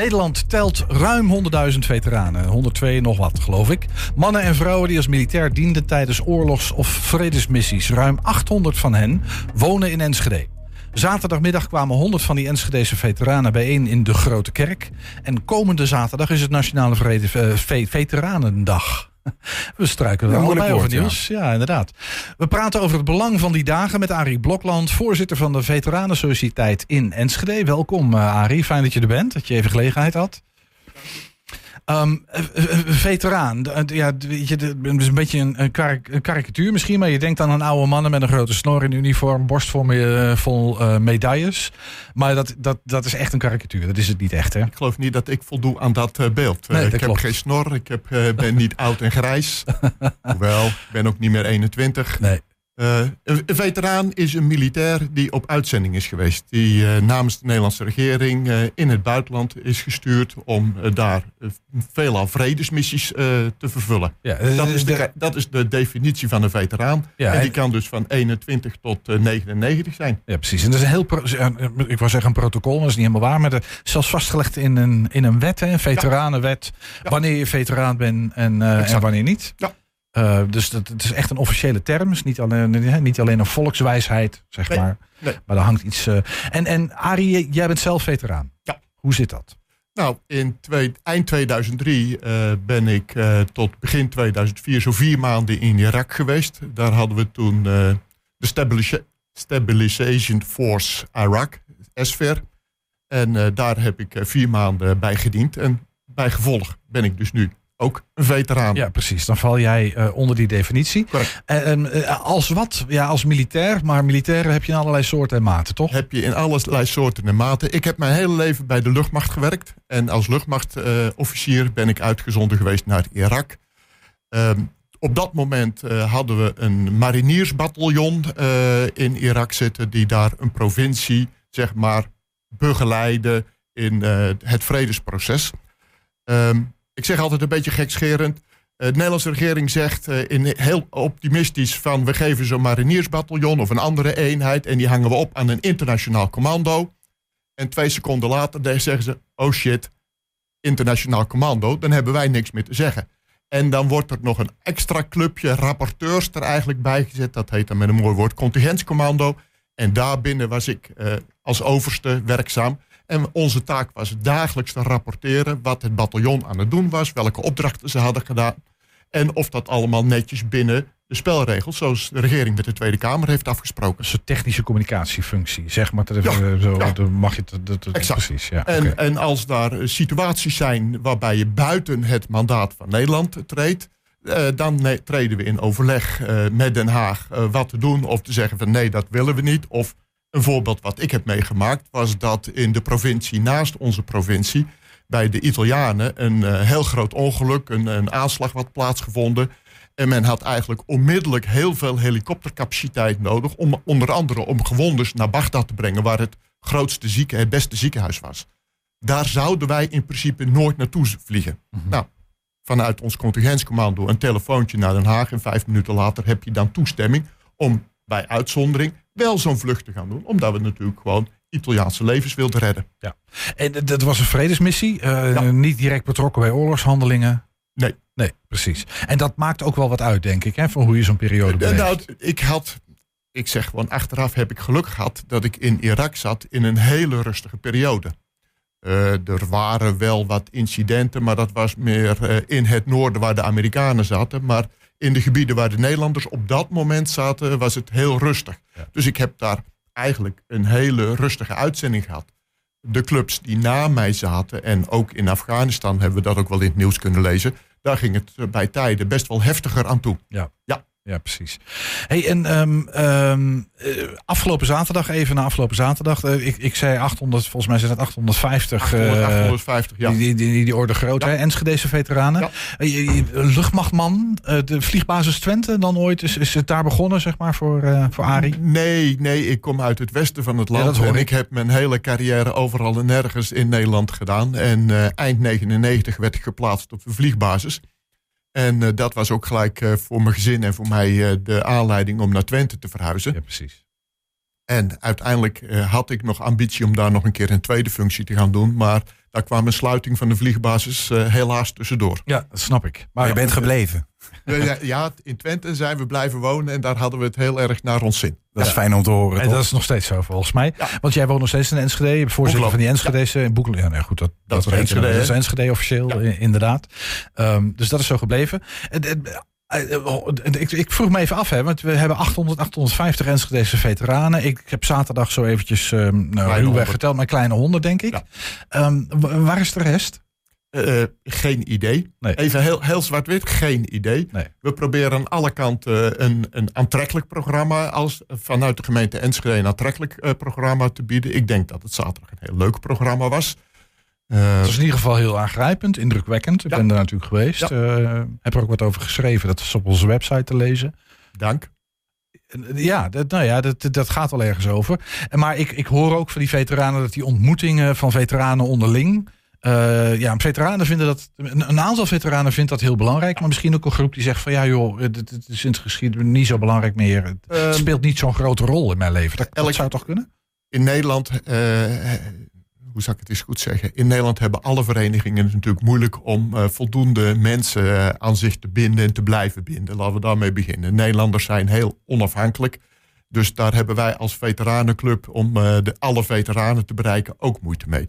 Nederland telt ruim 100.000 veteranen, 102 nog wat geloof ik. Mannen en vrouwen die als militair dienden tijdens oorlogs- of vredesmissies. Ruim 800 van hen wonen in Enschede. Zaterdagmiddag kwamen 100 van die Enschedese veteranen bijeen in de Grote Kerk. En komende zaterdag is het Nationale eh, Ve- Veteranendag. We struiken er Ja, allebei over nieuws. Ja. inderdaad. We praten over het belang van die dagen met Arie Blokland, voorzitter van de Veteranensociëteit in Enschede. Welkom uh, Arie, fijn dat je er bent, dat je even gelegenheid had. Um, veteraan, ja, weet je, het is een beetje een, een, karik, een, karikatuur misschien, maar je denkt aan een oude mannen met een grote snor in uniform, borst vol, me, vol uh, medailles. Maar dat, dat, dat is echt een karikatuur, dat is het niet echt. Hè? Ik geloof niet dat ik voldoe aan dat uh, beeld. Nee, dat ik klopt. heb geen snor, ik heb, uh, ben niet oud en grijs. Hoewel, ik ben ook niet meer 21. Nee. Uh, een veteraan is een militair die op uitzending is geweest. Die uh, namens de Nederlandse regering uh, in het buitenland is gestuurd om daar veelal vredesmissies te vervullen. Ja, dat, is de, dat is de definitie van een veteraan. Ja, en die kan dus van 21 tot 99 zijn. Ja, precies. En dat is een heel, ik wou zeggen een protocol, maar dat is niet helemaal waar. Maar dat is zelfs vastgelegd in een, in een wet, hè, een veteranenwet. Ja. Wanneer je veteraan bent en, en wanneer niet. Ja. Uh, dus dat, het is echt een officiële term. is niet alleen, niet alleen een volkswijsheid, zeg nee, maar. Nee. Maar daar hangt iets. Uh, en, en Arie, jij bent zelf veteraan. Ja. Hoe zit dat? Nou, in twee, eind 2003 uh, ben ik tot begin 2004 zo vier maanden in Irak geweest. Daar hadden we toen de Stabilis Stabilization Force Iraq, SFIR. En daar heb ik vier maanden bij gediend. En bij gevolg ben ik dus nu ook een veteraan. Ja, precies. Dan val jij uh, onder die definitie. Correct. En uh, als wat? Ja, als militair. Maar militairen heb je in allerlei soorten en maten, toch? Heb je in allerlei soorten en maten. Ik heb mijn hele leven bij de luchtmacht gewerkt. En als luchtmachtofficier uh, ben ik uitgezonden geweest naar Irak. Um, op dat moment hadden we een mariniersbataljon in Irak zitten... die daar een provincie, zeg maar, begeleidde in het vredesproces. Um, ik zeg altijd een beetje gekscherend. Uh, de Nederlandse regering zegt uh, in heel optimistisch van we geven zo'n mariniersbataljon of een andere eenheid en die hangen we op aan een internationaal commando. En twee seconden later zeggen ze, oh shit, internationaal commando, dan hebben wij niks meer te zeggen. En dan wordt er nog een extra clubje rapporteurs er eigenlijk bij gezet. Dat heet dan met een mooi woord contingenscommando. En daarbinnen was ik uh, als overste werkzaam. En onze taak was dagelijks te rapporteren wat het bataljon aan het doen was, welke opdrachten ze hadden gedaan. En of dat allemaal netjes binnen de spelregels, zoals de regering met de Tweede Kamer heeft afgesproken. Een technische communicatiefunctie, zeg maar. Dat, Ja, zo, ja. mag je dat, dat, Exact. precies. Ja, En, en als daar situaties zijn waarbij je buiten het mandaat van Nederland treedt, eh, dan treden we in overleg eh, met Den Haag eh, wat te doen. Of te zeggen van nee, dat willen we niet. Of een voorbeeld wat ik heb meegemaakt was dat in de provincie naast onze provincie bij de Italianen een eh, heel groot ongeluk, een, een aanslag wat plaatsgevonden. En men had eigenlijk onmiddellijk heel veel helikoptercapaciteit nodig. Om onder andere om gewondes naar Bagdad te brengen, waar het grootste zieke, het beste ziekenhuis was. Daar zouden wij in principe nooit naartoe vliegen. Nou, vanuit ons contingenscommando een telefoontje naar Den Haag. En vijf minuten later heb je dan toestemming om bij uitzondering wel zo'n vlucht te gaan doen. Omdat we natuurlijk gewoon Italiaanse levens wilden redden. En dat- was een vredesmissie, eh, Ja. niet direct betrokken bij oorlogshandelingen. Nee. Nee, precies. En dat maakt ook wel wat uit, denk ik, hè, van hoe je zo'n periode Eh, beleeft. nou, ik had, ik zeg gewoon achteraf heb ik geluk gehad dat ik in Irak zat in een hele rustige periode. Eh, er waren wel wat incidenten, maar dat was meer in het noorden waar de Amerikanen zaten. Maar in de gebieden waar de Nederlanders op dat moment zaten, was het heel rustig. Ja. Dus ik heb daar eigenlijk een hele rustige uitzending gehad. De clubs die na mij zaten, en ook in Afghanistan hebben we dat ook wel in het nieuws kunnen lezen, daar ging het eh, bij tijden best wel heftiger aan toe. Ja, precies. Hey, en ehm, ehm, eh, afgelopen zaterdag, even na afgelopen zaterdag, eh, ik, ik zei 800, volgens mij zijn het 850. 800, eh, 850, ja. Die, die, die, die orde groot, Ja. hè? Enschedese veteranen. Ja. Je- Luchtmachtman, de vliegbasis Twente dan ooit, is, is het daar begonnen, zeg maar, voor, voor Arie? Nee, nee, ik kom uit het westen van het Ja, land. en ik. ik heb mijn hele carrière overal en nergens in Nederland gedaan. En eind 99 werd ik geplaatst op de vliegbasis. En eh, dat was ook gelijk eh, voor mijn gezin en voor mij eh, de aanleiding om naar Twente te verhuizen. Ja, precies. En uiteindelijk had ik nog ambitie om daar nog een keer een tweede functie te gaan doen. Maar daar kwam een sluiting van de vliegbasis helaas tussendoor. Ja, dat snap ik. Maar je bent gebleven. Ja, in Twente zijn we blijven wonen en daar hadden we het heel erg naar ons zin. Dat is fijn om te horen. En dat is nog steeds zo volgens mij. Want jij woont nog steeds in Enschede. Je bent voorzitter van die Enschede's in Boekelen. Ja, nee, goed, dat, dat, dat, is Enschede, dat is Enschede officieel, inderdaad. Um, dus dat is zo gebleven. Ik, ik, vroeg me even af, hè, want we hebben 800, 850 Enschedese veteranen. Ik, heb zaterdag zo eventjes um, nou, geteld, mijn kleine honderd, denk ik. Um, waar is de rest? Uh, geen idee. Even heel, heel zwart-wit, geen idee. Nee. We proberen aan alle kanten een, een aantrekkelijk programma als vanuit de gemeente Enschede een aantrekkelijk uh, programma te bieden. Ik denk dat het zaterdag een heel leuk programma was. Uh, het is in ieder geval heel aangrijpend, indrukwekkend. Ik ben er natuurlijk geweest. Ja. heb er ook wat over geschreven. Dat is op onze website te lezen. Dank. Ja, dat, nou ja, dat, dat gaat wel ergens over. Maar ik, ik hoor ook van die veteranen dat die ontmoetingen van veteranen onderling uh, ja, veteranen vinden dat. Een, aantal veteranen vindt dat heel belangrijk. Maar misschien ook een groep die zegt van ja, joh, het, is in het geschiedenis niet zo belangrijk meer. Het ehm, speelt niet zo'n grote rol in mijn leven. Dat, dat zou toch kunnen? In Nederland, uh, hoe zou ik het eens goed zeggen? In Nederland hebben alle verenigingen het natuurlijk moeilijk om uh, voldoende mensen aan zich te binden en te blijven binden. Laten we daarmee beginnen. Nederlanders zijn heel onafhankelijk. Dus daar hebben wij als veteranenclub om de, alle veteranen te bereiken ook moeite mee.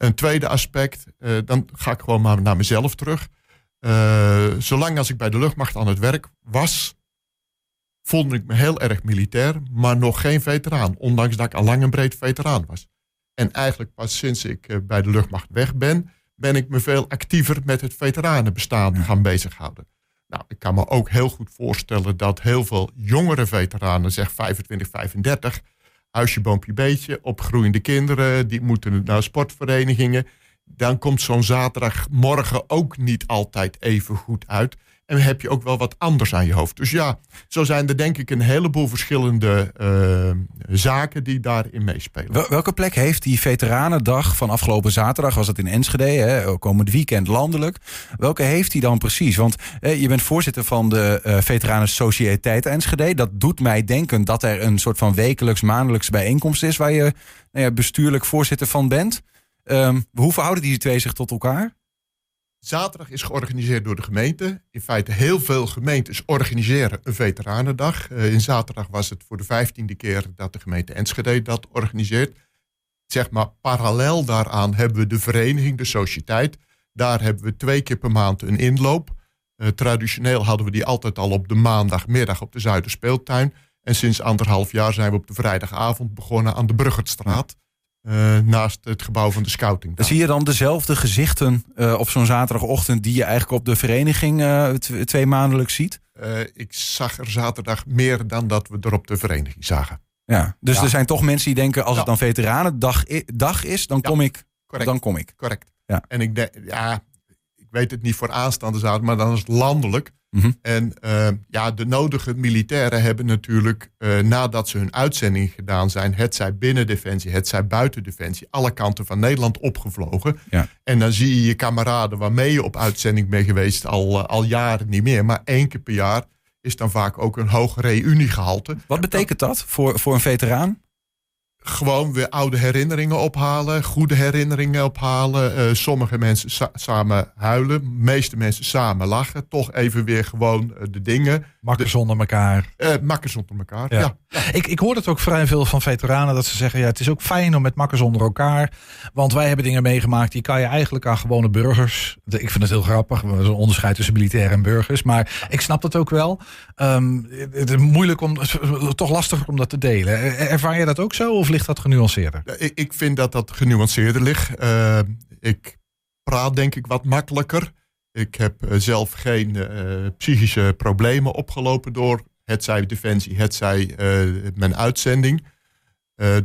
Een tweede aspect, uh, dan ga ik gewoon maar naar mezelf terug. Uh, zolang als ik bij de luchtmacht aan het werk was, voelde ik me heel erg militair, maar nog geen veteraan. Ondanks dat ik al lang en breed veteraan was. En eigenlijk pas sinds ik uh, bij de luchtmacht weg ben, ben ik me veel actiever met het veteranenbestaan gaan bezighouden. Nou, ik kan me ook heel goed voorstellen dat heel veel jongere veteranen, zeg 25, 35, huisje, boompje, beetje, opgroeiende kinderen, die moeten naar sportverenigingen. Dan komt zo'n zaterdagmorgen ook niet altijd even goed uit. En heb je ook wel wat anders aan je hoofd. Dus ja, zo zijn er denk ik een heleboel verschillende uh, zaken die daarin meespelen. Welke plek heeft die Veteranendag van afgelopen zaterdag? Was dat in Enschede, hè, komend weekend landelijk. Welke heeft hij dan precies? Want je bent voorzitter van de uh, Veteranen Sociëteit Enschede. Dat doet mij denken dat er een soort van wekelijks, maandelijks bijeenkomst is... waar je nou ja, bestuurlijk voorzitter van bent. Um, hoe verhouden die twee zich tot elkaar? Zaterdag is georganiseerd door de gemeente. In feite heel veel gemeentes organiseren een veteranendag. Uh, in zaterdag was het voor de vijftiende keer dat de gemeente Enschede dat organiseert. Zeg maar parallel daaraan hebben we de vereniging, de sociëteit. Daar hebben we twee keer per maand een inloop. Uh, traditioneel hadden we die altijd al op de maandagmiddag op de Zuiderspeeltuin. En sinds anderhalf jaar zijn we op de vrijdagavond begonnen aan de Bruggertstraat. Uh, naast het gebouw van de scouting. Zie je dan dezelfde gezichten uh, op zo'n zaterdagochtend die je eigenlijk op de vereniging uh, twee maandelijks ziet? ik zag er zaterdag meer dan dat we er op de vereniging zagen. Ja, dus ja. er zijn toch mensen die denken als ja. het dan veteranendag dag is, dan kom ik. Correct. Dan kom ik. Correct. Ja. En ik denk, ja, ik weet het niet voor aanstaande zaterdag, maar dan is het landelijk. Mhm. En uh, ja, de nodige militairen hebben natuurlijk, uh, nadat ze hun uitzending gedaan zijn, het zij binnen Defensie, het zij buiten Defensie, alle kanten van Nederland opgevlogen. Ja. En dan zie je je kameraden waarmee je op uitzending bent geweest al, uh, al jaren niet meer. Maar één keer per jaar is dan vaak ook een hoog reuniegehalte. Wat betekent dat voor, voor een veteraan? Gewoon weer oude herinneringen ophalen, goede herinneringen ophalen. Uh, sommige mensen sa samen huilen, meeste mensen samen lachen. Toch even weer gewoon uh, de dingen. Makker zonder elkaar. Uh, makker zonder elkaar, ja. ja. Ik, ik hoor het ook vrij veel van veteranen dat ze zeggen... ja, het is ook fijn om met makkers onder elkaar. Want wij hebben dingen meegemaakt die kan je eigenlijk aan gewone burgers... Ik vind het heel grappig, er is een onderscheid tussen militairen en burgers. Maar ik snap dat ook wel. Um, het is moeilijk om, toch lastig om dat te delen. Ervaar je dat ook zo? Of ligt dat genuanceerder? Ik, ik vind dat dat genuanceerder ligt. Uh, ik praat denk ik wat makkelijker. Ik heb uh, zelf geen uh, psychische problemen opgelopen door het zij defensie, het zij mijn uitzending.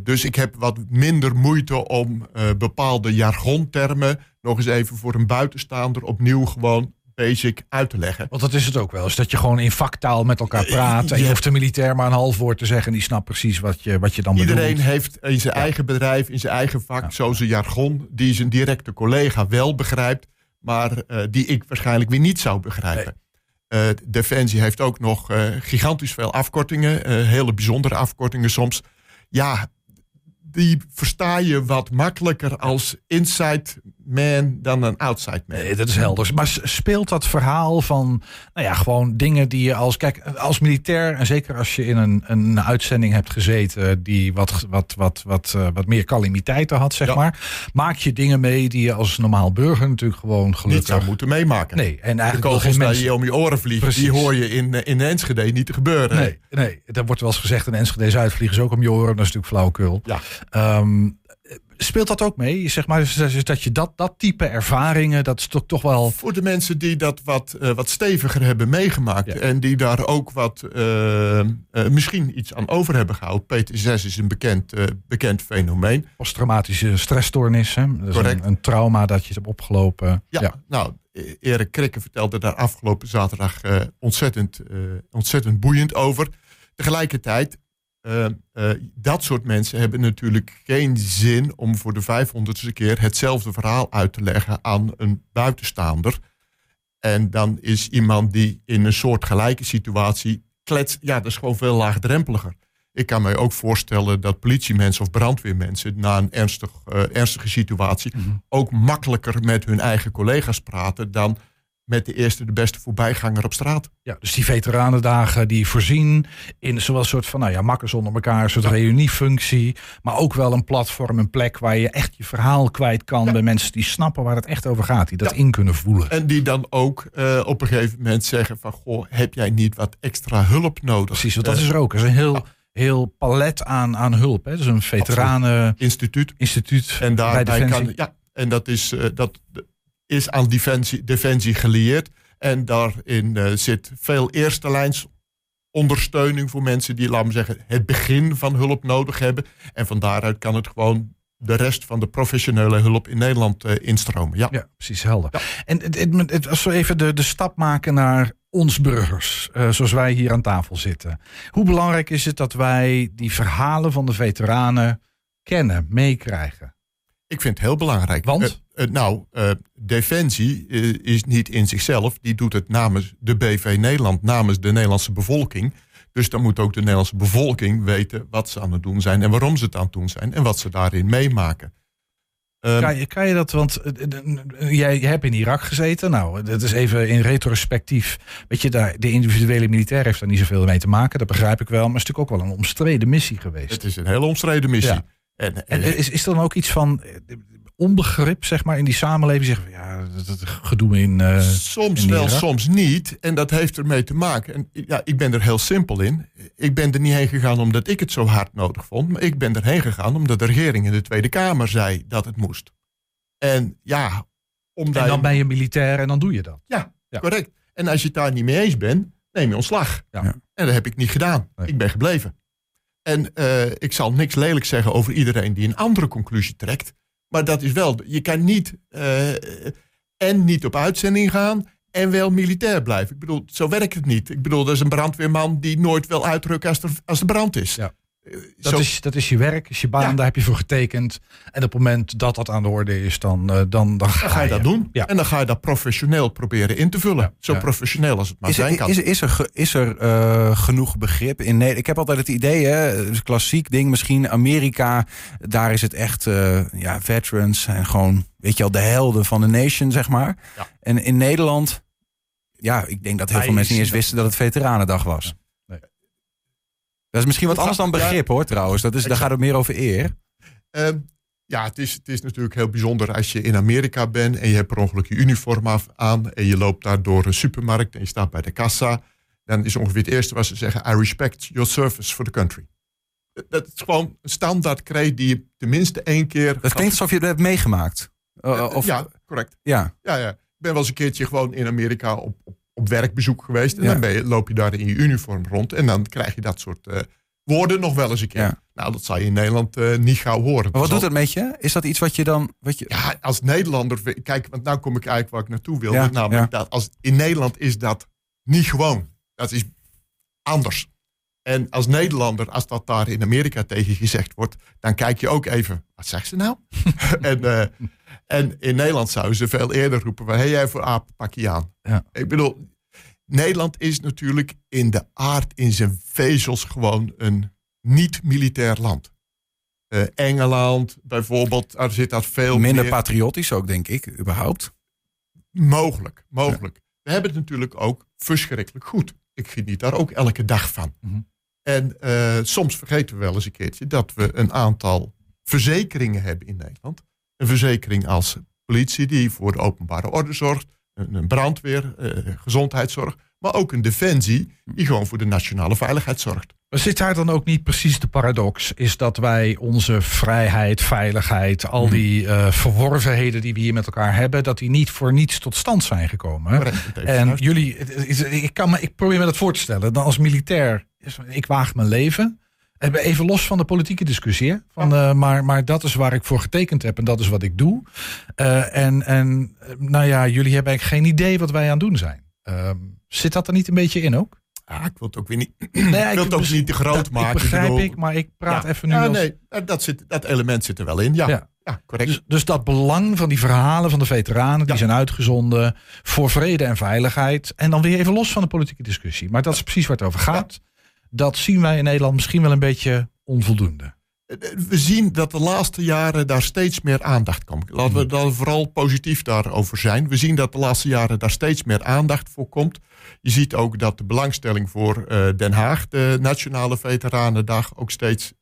dus ik heb wat minder moeite om bepaalde jargontermen nog eens even voor een buitenstaander opnieuw gewoon basic uit te leggen. Want dat is het ook wel. Is dat je gewoon in vaktaal met elkaar praat. En je hoeft de militair maar een half woord te zeggen. En die snapt precies wat je, wat je dan Iedereen bedoelt. Iedereen heeft in zijn eigen bedrijf, in zijn eigen vak, ja. zo zijn jargon. Die zijn directe collega wel begrijpt. Maar uh, die ik waarschijnlijk weer niet zou begrijpen. Nee. Uh, Defensie heeft ook nog uh, gigantisch veel afkortingen. hele bijzondere afkortingen soms. ja, die versta je wat makkelijker als inside man dan een outside man. Nee, dat is helder. Maar speelt dat verhaal van, nou ja, gewoon dingen die je als, kijk, als militair en zeker als je in een, een uitzending hebt gezeten die wat, wat, wat, wat, eh, wat meer calamiteiten had, zeg Ja. maar, maak je dingen mee die je als normaal burger natuurlijk gewoon Niet gelukkig. zou moeten meemaken. Nee, en De eigenlijk wel kogels geen die mensen. je om je oren vliegen, die hoor je in, eh, in Enschede niet te gebeuren. Nee, nee, er wordt wel eens gezegd, een Enschede Zuidvliegen is ook om je oren. Dat is natuurlijk flauwekul. Ja. Ehm, speelt dat ook mee? Zeg maar, dus- dus dat je dat, dat type ervaringen, dat is toch, toch wel... Voor de mensen die dat wat, eh, wat steviger hebben meegemaakt Ja. en die daar ook wat eh, eh, misschien iets aan over hebben gehouden. PTSS is een bekend, bekend fenomeen. Posttraumatische stressstoornis. Hè? Dat Correct. een, een trauma dat je hebt opgelopen. Ja, nou, eh, Erik Krikke vertelde daar afgelopen zaterdag ontzettend, ontzettend boeiend over. Tegelijkertijd, eh, eh, dat soort mensen hebben natuurlijk geen zin om voor de 500ste keer hetzelfde verhaal uit te leggen aan een buitenstaander. En dan is iemand die in een soort gelijke situatie kletst, ja, dat is gewoon veel laagdrempeliger. Ik kan mij ook voorstellen dat politiemensen of brandweermensen na een ernstig, eh, ernstige situatie ook makkelijker met hun eigen collega's praten dan met de eerste de beste voorbijganger op straat. Ja, dus die veteranendagen die voorzien in zowel een soort van, nou ja, makkers onder elkaar, een soort reuniefunctie, maar ook wel een platform, een plek waar je echt je verhaal kwijt kan bij mensen die snappen waar het echt over gaat, die dat Ja. in kunnen voelen. En die dan ook eh, op een gegeven moment zeggen van... goh, heb jij niet wat extra hulp nodig? Precies, want dat Eh, is er ook. Er is een heel, heel palet aan, aan hulp. Hè? Dus een veteraneninstituut instituut. En bij daarbij kan... Ja, en dat is, eh, dat is aan defensie, defensie gelieerd. En daarin eh, zit veel eerste lijns ondersteuning voor mensen die, laten we zeggen, het begin van hulp nodig hebben. En van daaruit kan het gewoon de rest van de professionele hulp in Nederland eh, instromen. Ja. Ja, precies helder. En het, het, het, als we even de, de stap maken naar ons burgers, eh, zoals wij hier aan tafel zitten. Hoe belangrijk is het dat wij die verhalen van de veteranen kennen, meekrijgen? Ik vind het heel belangrijk. Want? Eh, nou, eh, Defensie eh, is niet in zichzelf. Die doet het namens de BV Nederland, namens de Nederlandse bevolking. Dus dan moet ook de Nederlandse bevolking weten wat ze aan het doen zijn en waarom ze het aan het doen zijn en wat ze daarin meemaken. Ehm, Kan je, kan je dat, want jij hebt in Irak gezeten. Nou, dat is even in retrospectief. Weet je, daar, de individuele militair heeft daar niet zoveel mee te maken. Dat begrijp ik wel. Maar het is natuurlijk ook wel een omstreden missie geweest. het is een hele omstreden missie. Ja. En, En en, is, is er dan ook iets van onbegrip, zeg maar, in die samenleving? Zeggen, we, ja, dat, dat gedoe in. eh, soms in wel, soms niet. En dat heeft ermee te maken. En ja, ik ben er heel simpel in. Ik ben er niet heen gegaan omdat ik het zo hard nodig vond. Maar ik ben erheen gegaan omdat de regering in de Tweede Kamer zei dat het moest. En ja, omdat en dan ben je militair en dan doe je dat. Ja, Ja. correct. En als je het daar niet mee eens bent, neem je ontslag. Ja. En dat heb ik niet gedaan. Nee. Ik ben gebleven. En eh, ik zal niks lelijk zeggen over iedereen die een andere conclusie trekt. Maar dat is wel, je kan niet eh, en niet op uitzending gaan en wel militair blijven. Ik bedoel, zo werkt het niet. Ik bedoel, dat is een brandweerman die nooit wil uitrukken als er, als er brand is. Ja. Dat, zo- is, dat is je werk, is je baan, Ja. daar heb je voor getekend. En op het moment dat dat aan de orde is, dan, eh, dan, dan, dan ga je dat doen. Ja. En dan ga je dat professioneel proberen in te vullen. Ja. Zo Ja. professioneel als het maar Is zijn er, kan. is, is er, is er eh, genoeg begrip in Nederland? Ik heb altijd het idee, hè, klassiek ding misschien, Amerika, daar is het echt, eh, ja, veterans en gewoon, weet je al, de helden van de nation, zeg maar. Ja. En in Nederland, ja, ik denk dat heel veel mensen niet eens wisten dat het Veteranendag was. Dat is misschien wat Het anders dan begrip, hoor, trouwens. Dat is, daar gaat het meer over eer. Ehm, ja, het is, het is natuurlijk heel bijzonder als je in Amerika bent en je hebt per ongeluk je uniform af, aan en je loopt daar door een supermarkt en je staat bij de kassa. Dan is ongeveer het eerste wat ze zeggen, I respect your service for the country. Dat- is gewoon een standaard kreet die je tenminste één keer... Dat klinkt alsof je het hebt meegemaakt. Uh, of, ja, correct. ja. Ja, ja. Ik ben wel eens een keertje gewoon in Amerika op, op, op werkbezoek geweest. En Ja. dan ben je, loop je daar in je uniform rond. En dan krijg je dat soort eh, woorden nog wel eens een keer. Ja. Nou, dat zal je in Nederland eh, niet gauw horen. Maar wat doet dat met je? Is dat iets wat je dan... Wat je, Ja, als Nederlander, kijk, want nou kom ik eigenlijk waar ik naartoe wilde. Ja, namelijk dat als, in Nederland is dat niet gewoon. Dat is anders. En als Nederlander, als dat daar in Amerika tegen gezegd wordt, dan kijk je ook even, wat zegt ze nou? en, eh, en in Nederland zouden ze veel eerder roepen, hé jij voor aap, pak je aan. Ja. Ik bedoel, Nederland is natuurlijk in de aard, in zijn vezels gewoon een niet-militair land. Eh, Engeland bijvoorbeeld, daar zit dat veel Minder meer. patriotisch ook, denk ik, überhaupt. Mogelijk, mogelijk. We hebben het natuurlijk ook verschrikkelijk goed. Ik geniet daar ook elke dag van. Mhm. En eh, soms vergeten we wel eens een keertje dat we een aantal verzekeringen hebben in Nederland. Een verzekering als politie die voor de openbare orde zorgt, een, brandweer, eh, gezondheidszorg, maar ook een defensie die gewoon voor de nationale veiligheid zorgt. Maar Zit daar dan ook niet precies de paradox? Is dat wij onze vrijheid, veiligheid, al die eh, verworvenheden die we hier met elkaar hebben, dat die niet voor niets tot stand zijn gekomen? Correct, En juist. jullie, ik, kan me, ik probeer me dat voor te stellen. Dan als militair, ik waag mijn leven. En Even los van de politieke discussie. hè? Van, eh, maar, maar dat is waar ik voor getekend heb en dat is wat ik doe. Eh, en, en eh, nou ja, jullie hebben eigenlijk geen idee wat wij aan het doen zijn. Ehm, zit dat er niet een beetje in ook? Ah, ik wil het ook weer niet, Nee, ik wil het ook niet te groot dat, maken. Ik begrijp ik, maar ik praat Ja. even nu Ja, als... nee, dat, zit, dat element zit er wel in. Ja, Ja. ja. correct. Dus, dus dat belang van die verhalen van de veteranen, die zijn uitgezonden voor vrede en veiligheid. En dan weer even los van de politieke discussie. Maar dat is precies waar het over gaat. Dat zien wij in Nederland misschien wel een beetje onvoldoende. we zien dat de laatste jaren daar steeds meer aandacht komt. Laten Hmm. we dan vooral positief daarover zijn. We zien dat de laatste jaren daar steeds meer aandacht voor komt. Je ziet ook dat de belangstelling voor eh, Den Haag, de Nationale Veteranendag, ook steeds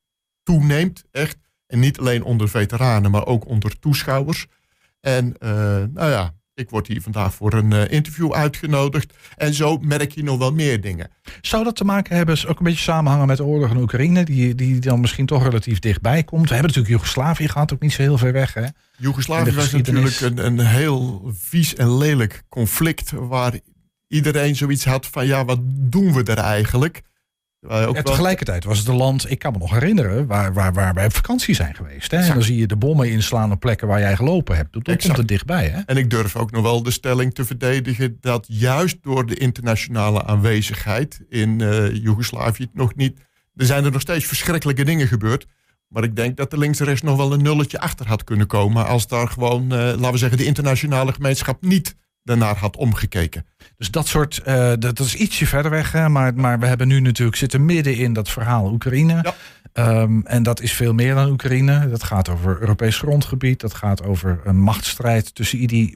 toeneemt. Echt. En niet alleen onder veteranen, maar ook onder toeschouwers. En eh, nou ja, ik word hier vandaag voor een eh, interview uitgenodigd. En zo merk je nog wel meer dingen. Zou dat te maken hebben, ook een beetje samenhangen met de oorlog in Oekraïne, die, die dan misschien toch relatief dichtbij komt? We hebben natuurlijk Joegoslavië gehad, ook niet zo heel ver weg. Hè? Joegoslavië was natuurlijk een, een heel vies en lelijk conflict. Waar iedereen zoiets had van ja, wat doen we er eigenlijk? Wij ook wel- tegelijkertijd was het een land, ik kan me nog herinneren, waar, waar, waar wij op vakantie zijn geweest. Hè? En dan zie je de bommen inslaan op plekken waar jij gelopen hebt. Dat komt er dichtbij. Hè? En ik durf ook nog wel de stelling te verdedigen dat juist door de internationale aanwezigheid in eh Joegoslavië het nog niet. Er zijn er nog steeds verschrikkelijke dingen gebeurd. Maar ik denk dat de links en rechts nog wel een nulletje achter had kunnen komen. als daar gewoon, eh, laten we zeggen, de internationale gemeenschap niet daarnaar had omgekeken. Dus dat soort, eh, dat, is ietsje verder weg. Hè? Maar, maar we hebben nu natuurlijk zitten midden in dat verhaal Oekraïne. Ja. Ehm, en dat is veel meer dan Oekraïne. Dat gaat over Europees grondgebied. Dat gaat over een machtsstrijd tussen ide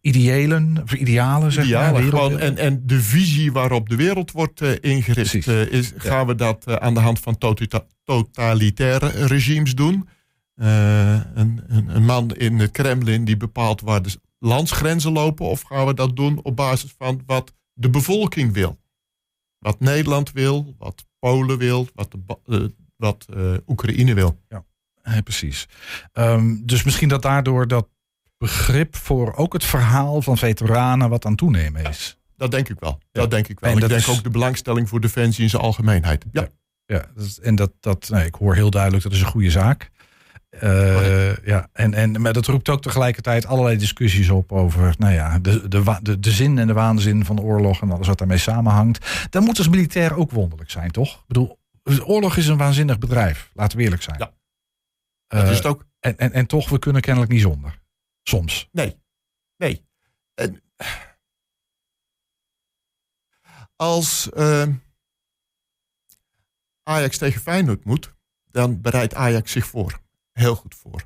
ideëlen, of idealen, zeg maar. Idealen, gewoon, en, en de visie waarop de wereld wordt eh, ingericht, eh, is, gaan we dat eh, aan de hand van totita- totalitaire regimes doen. Eh, een, een, een man in het Kremlin die bepaalt waar de landsgrenzen lopen, of gaan we dat doen op basis van wat de bevolking wil? Wat Nederland wil, wat Polen wil, wat, de, eh, wat eh, Oekraïne wil. Ja, precies. Ehm, dus misschien dat daardoor dat begrip voor ook het verhaal van veteranen wat aan toenemen is. Dat denk ik wel. Ja. Dat denk ik wel. En ik dat denk is- ook de belangstelling voor defensie in zijn algemeenheid. Ja. Ja, en dat, dat nee, ik hoor heel duidelijk, dat is een goede zaak. Eh, ja, en, en, maar dat roept ook tegelijkertijd allerlei discussies op over nou ja, de, de, de, de zin en de waanzin van de oorlog en alles wat daarmee samenhangt. Dat moet als militair ook wonderlijk zijn, toch? Ik bedoel, oorlog is een waanzinnig bedrijf, laten we eerlijk zijn. Ja. Dat Eh, is het ook. en, en, en toch, we kunnen kennelijk niet zonder. Soms. Nee. Nee. En als eh, Ajax tegen Feyenoord moet, dan bereidt Ajax zich voor. Heel goed voor.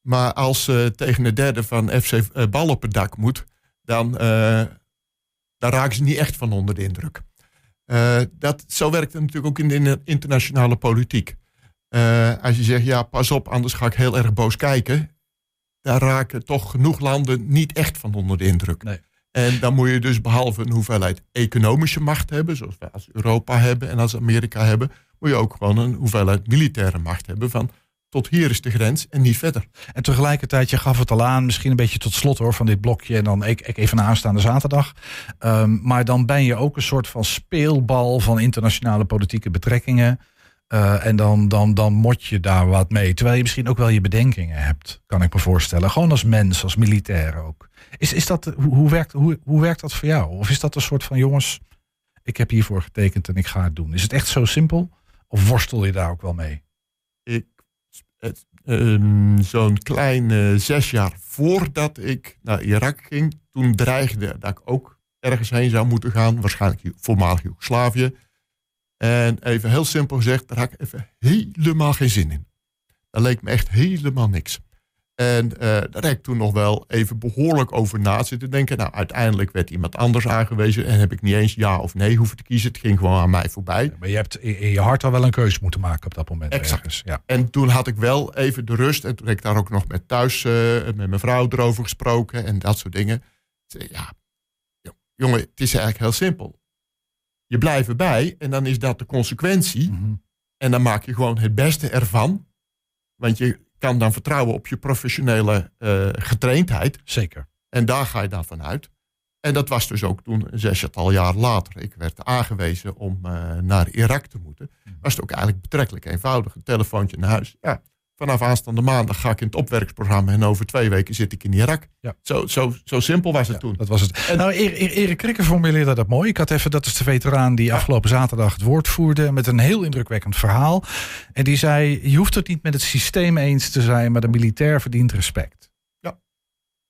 Maar als ze tegen de derde van FC eh, Bal op het dak moet, dan, eh, dan raken ze niet echt van onder de indruk. Eh, dat, zo werkt het natuurlijk ook in de in- internationale politiek. Eh, als je zegt, ja, pas op, anders ga ik heel erg boos kijken daar raken toch genoeg landen niet echt van onder de indruk. Nee. En dan moet je dus behalve een hoeveelheid economische macht hebben, zoals wij als Europa hebben en als Amerika hebben, moet je ook gewoon een hoeveelheid militaire macht hebben van tot hier is de grens en niet verder. En tegelijkertijd, je gaf het al aan, misschien een beetje tot slot hoor van dit blokje. En dan ik, ik even naar aanstaande zaterdag. Ehm, maar dan ben je ook een soort van speelbal van internationale politieke betrekkingen. Eh, en dan, dan, dan mot je daar wat mee. Terwijl je misschien ook wel je bedenkingen hebt, kan ik me voorstellen. Gewoon als mens, als militair ook. Is, is dat, hoe, hoe, werkt, hoe, hoe werkt dat voor jou? Of is dat een soort van, jongens, ik heb hiervoor getekend en ik ga het doen. Is het echt zo simpel? Of worstel je daar ook wel mee? Ik, ehm, Zo'n klein eh, zes jaar voordat ik naar Irak ging, toen dreigde dat ik ook ergens heen zou moeten gaan, waarschijnlijk voormalig Joegoslavië. En even heel simpel gezegd, daar had ik even helemaal geen zin in. Dat leek me echt helemaal niks. En uh, daar heb ik toen nog wel even behoorlijk over na zitten denken. Nou, uiteindelijk werd iemand anders aangewezen en heb ik niet eens ja of nee hoeven te kiezen. Het ging gewoon aan mij voorbij. maar je hebt in je hart al wel een keuze moeten maken op dat moment. Exact. ja. En toen had ik wel even de rust. En toen heb ik daar ook nog met thuis, uh, met mijn vrouw erover gesproken en dat soort dingen. Ja, jongen, het is eigenlijk heel simpel. Je blijft erbij en dan is dat de consequentie. Mm -hmm. En dan maak je gewoon het beste ervan. Want je kan dan vertrouwen op je professionele uh, getraindheid. Zeker. En daar ga je dan vanuit. En dat was dus ook toen, zestal jaar later, ik werd aangewezen om uh, naar Irak te moeten. Was het ook eigenlijk betrekkelijk eenvoudig. Een telefoontje naar huis. Ja, vanaf aanstaande maandag ga ik in het opwerksprogramma en over twee weken zit ik in Irak. Ja. Zo, zo, zo simpel was het ja, toen. Dat was het. En, nou, Erik Krikker formuleerde dat mooi. Ik had even, dat is de veteraan die afgelopen zaterdag het woord voerde met een heel indrukwekkend verhaal. En die zei, je hoeft het niet met het systeem eens te zijn, maar de militair verdient respect. Ja.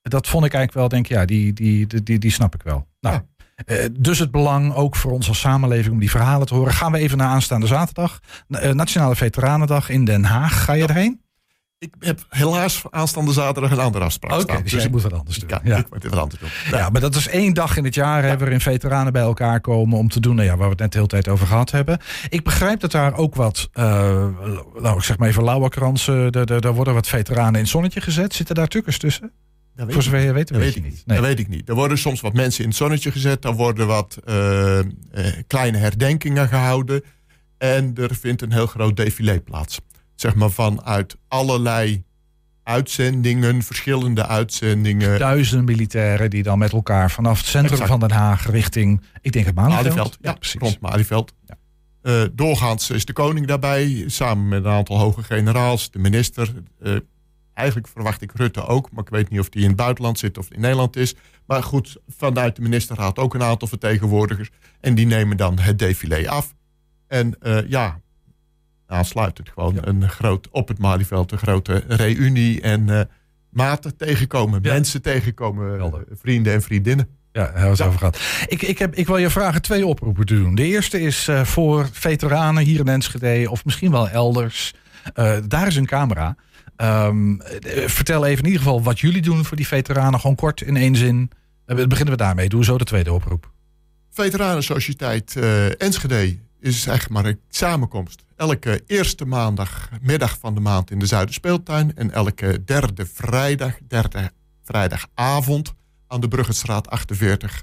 Dat vond ik eigenlijk wel, denk ik, ja, die, die, die, die, die snap ik wel. Nou, ja. Uh, dus het belang ook voor ons als samenleving om die verhalen te horen. Gaan we even naar aanstaande zaterdag. Uh, Nationale Veteranendag in Den Haag. Ga je ja. erheen? Ik heb helaas aanstaande zaterdag een andere afspraak staan. dus, dus je moet wat anders doen. Ja, ja. ik moet wat anders doen. Ja. ja, maar dat is één dag in het jaar hè, waarin veteranen bij elkaar komen om te doen nou ja, waar we het net de hele tijd over gehad hebben. Ik begrijp dat daar ook wat, uh, nou ik zeg maar even lauwerkransen, daar worden wat veteranen in het zonnetje gezet. Zitten daar tukkers tussen? Dat Voor zover je weet, dat weet ik niet. Nee. Dat weet ik niet. Er worden soms wat mensen in het zonnetje gezet. Er worden wat uh, uh, kleine herdenkingen gehouden. En er vindt een heel groot défilé plaats. Zeg maar vanuit allerlei uitzendingen, verschillende uitzendingen. Duizenden militairen die dan met elkaar vanaf het centrum exact. van Den Haag richting, ik denk het Malieveld. Malieveld ja, ja, precies. Rond Malieveld. Ja. Uh, doorgaans is de koning daarbij, samen met een aantal hoge generaals, de minister. Uh, Eigenlijk verwacht ik Rutte ook, maar ik weet niet of die in het buitenland zit of in Nederland is. Maar goed, vanuit de ministerraad ook een aantal vertegenwoordigers. En die nemen dan het défilé af. En uh, ja, aansluitend gewoon ja. een groot, op het Malieveld een grote reunie. En uh, maten tegenkomen, ja. mensen tegenkomen, uh, vrienden en vriendinnen. Ja, daar hebben we het over gehad. Ik, ik, heb, ik wil je vragen twee oproepen te doen. De eerste is uh, voor veteranen hier in Enschede of misschien wel elders. Uh, daar is een camera. Um, vertel even in ieder geval wat jullie doen voor die veteranen. Gewoon kort in één zin. Uh, beginnen we daarmee. Doe zo de tweede oproep. Veteranensociëteit uh, Enschede is echt maar een samenkomst. Elke eerste maandagmiddag van de maand in de Zuiderspeeltuin. En elke derde vrijdag, derde vrijdagavond aan de Bruggetstraat 48.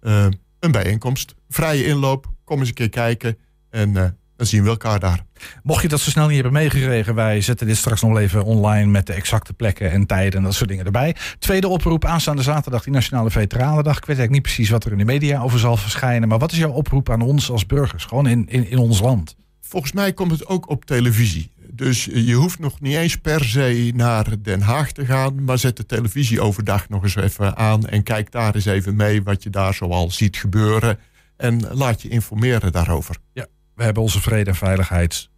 Uh, een bijeenkomst. Vrije inloop. Kom eens een keer kijken. En dan zien we elkaar daar. Mocht je dat zo snel niet hebben meegekregen, wij zetten dit straks nog even online met de exacte plekken en tijden en dat soort dingen erbij. Tweede oproep aanstaande zaterdag, die Nationale Veteranendag. Ik weet eigenlijk niet precies wat er in de media over zal verschijnen, maar wat is jouw oproep aan ons als burgers, gewoon in, in, in ons land? Volgens mij komt het ook op televisie. Dus je hoeft nog niet eens per se naar Den Haag te gaan, maar zet de televisie overdag nog eens even aan en kijk daar eens even mee wat je daar zoal ziet gebeuren. En laat je informeren daarover. Ja, we hebben onze vrede en veiligheid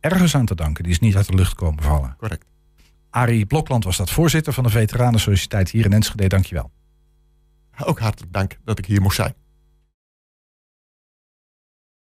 ergens aan te danken. Die is niet uit de lucht komen vallen. Correct. Arie Blokland was dat voorzitter van de Veteranensociëteit hier in Enschede. Dankjewel. Ook hartelijk dank dat ik hier mocht zijn.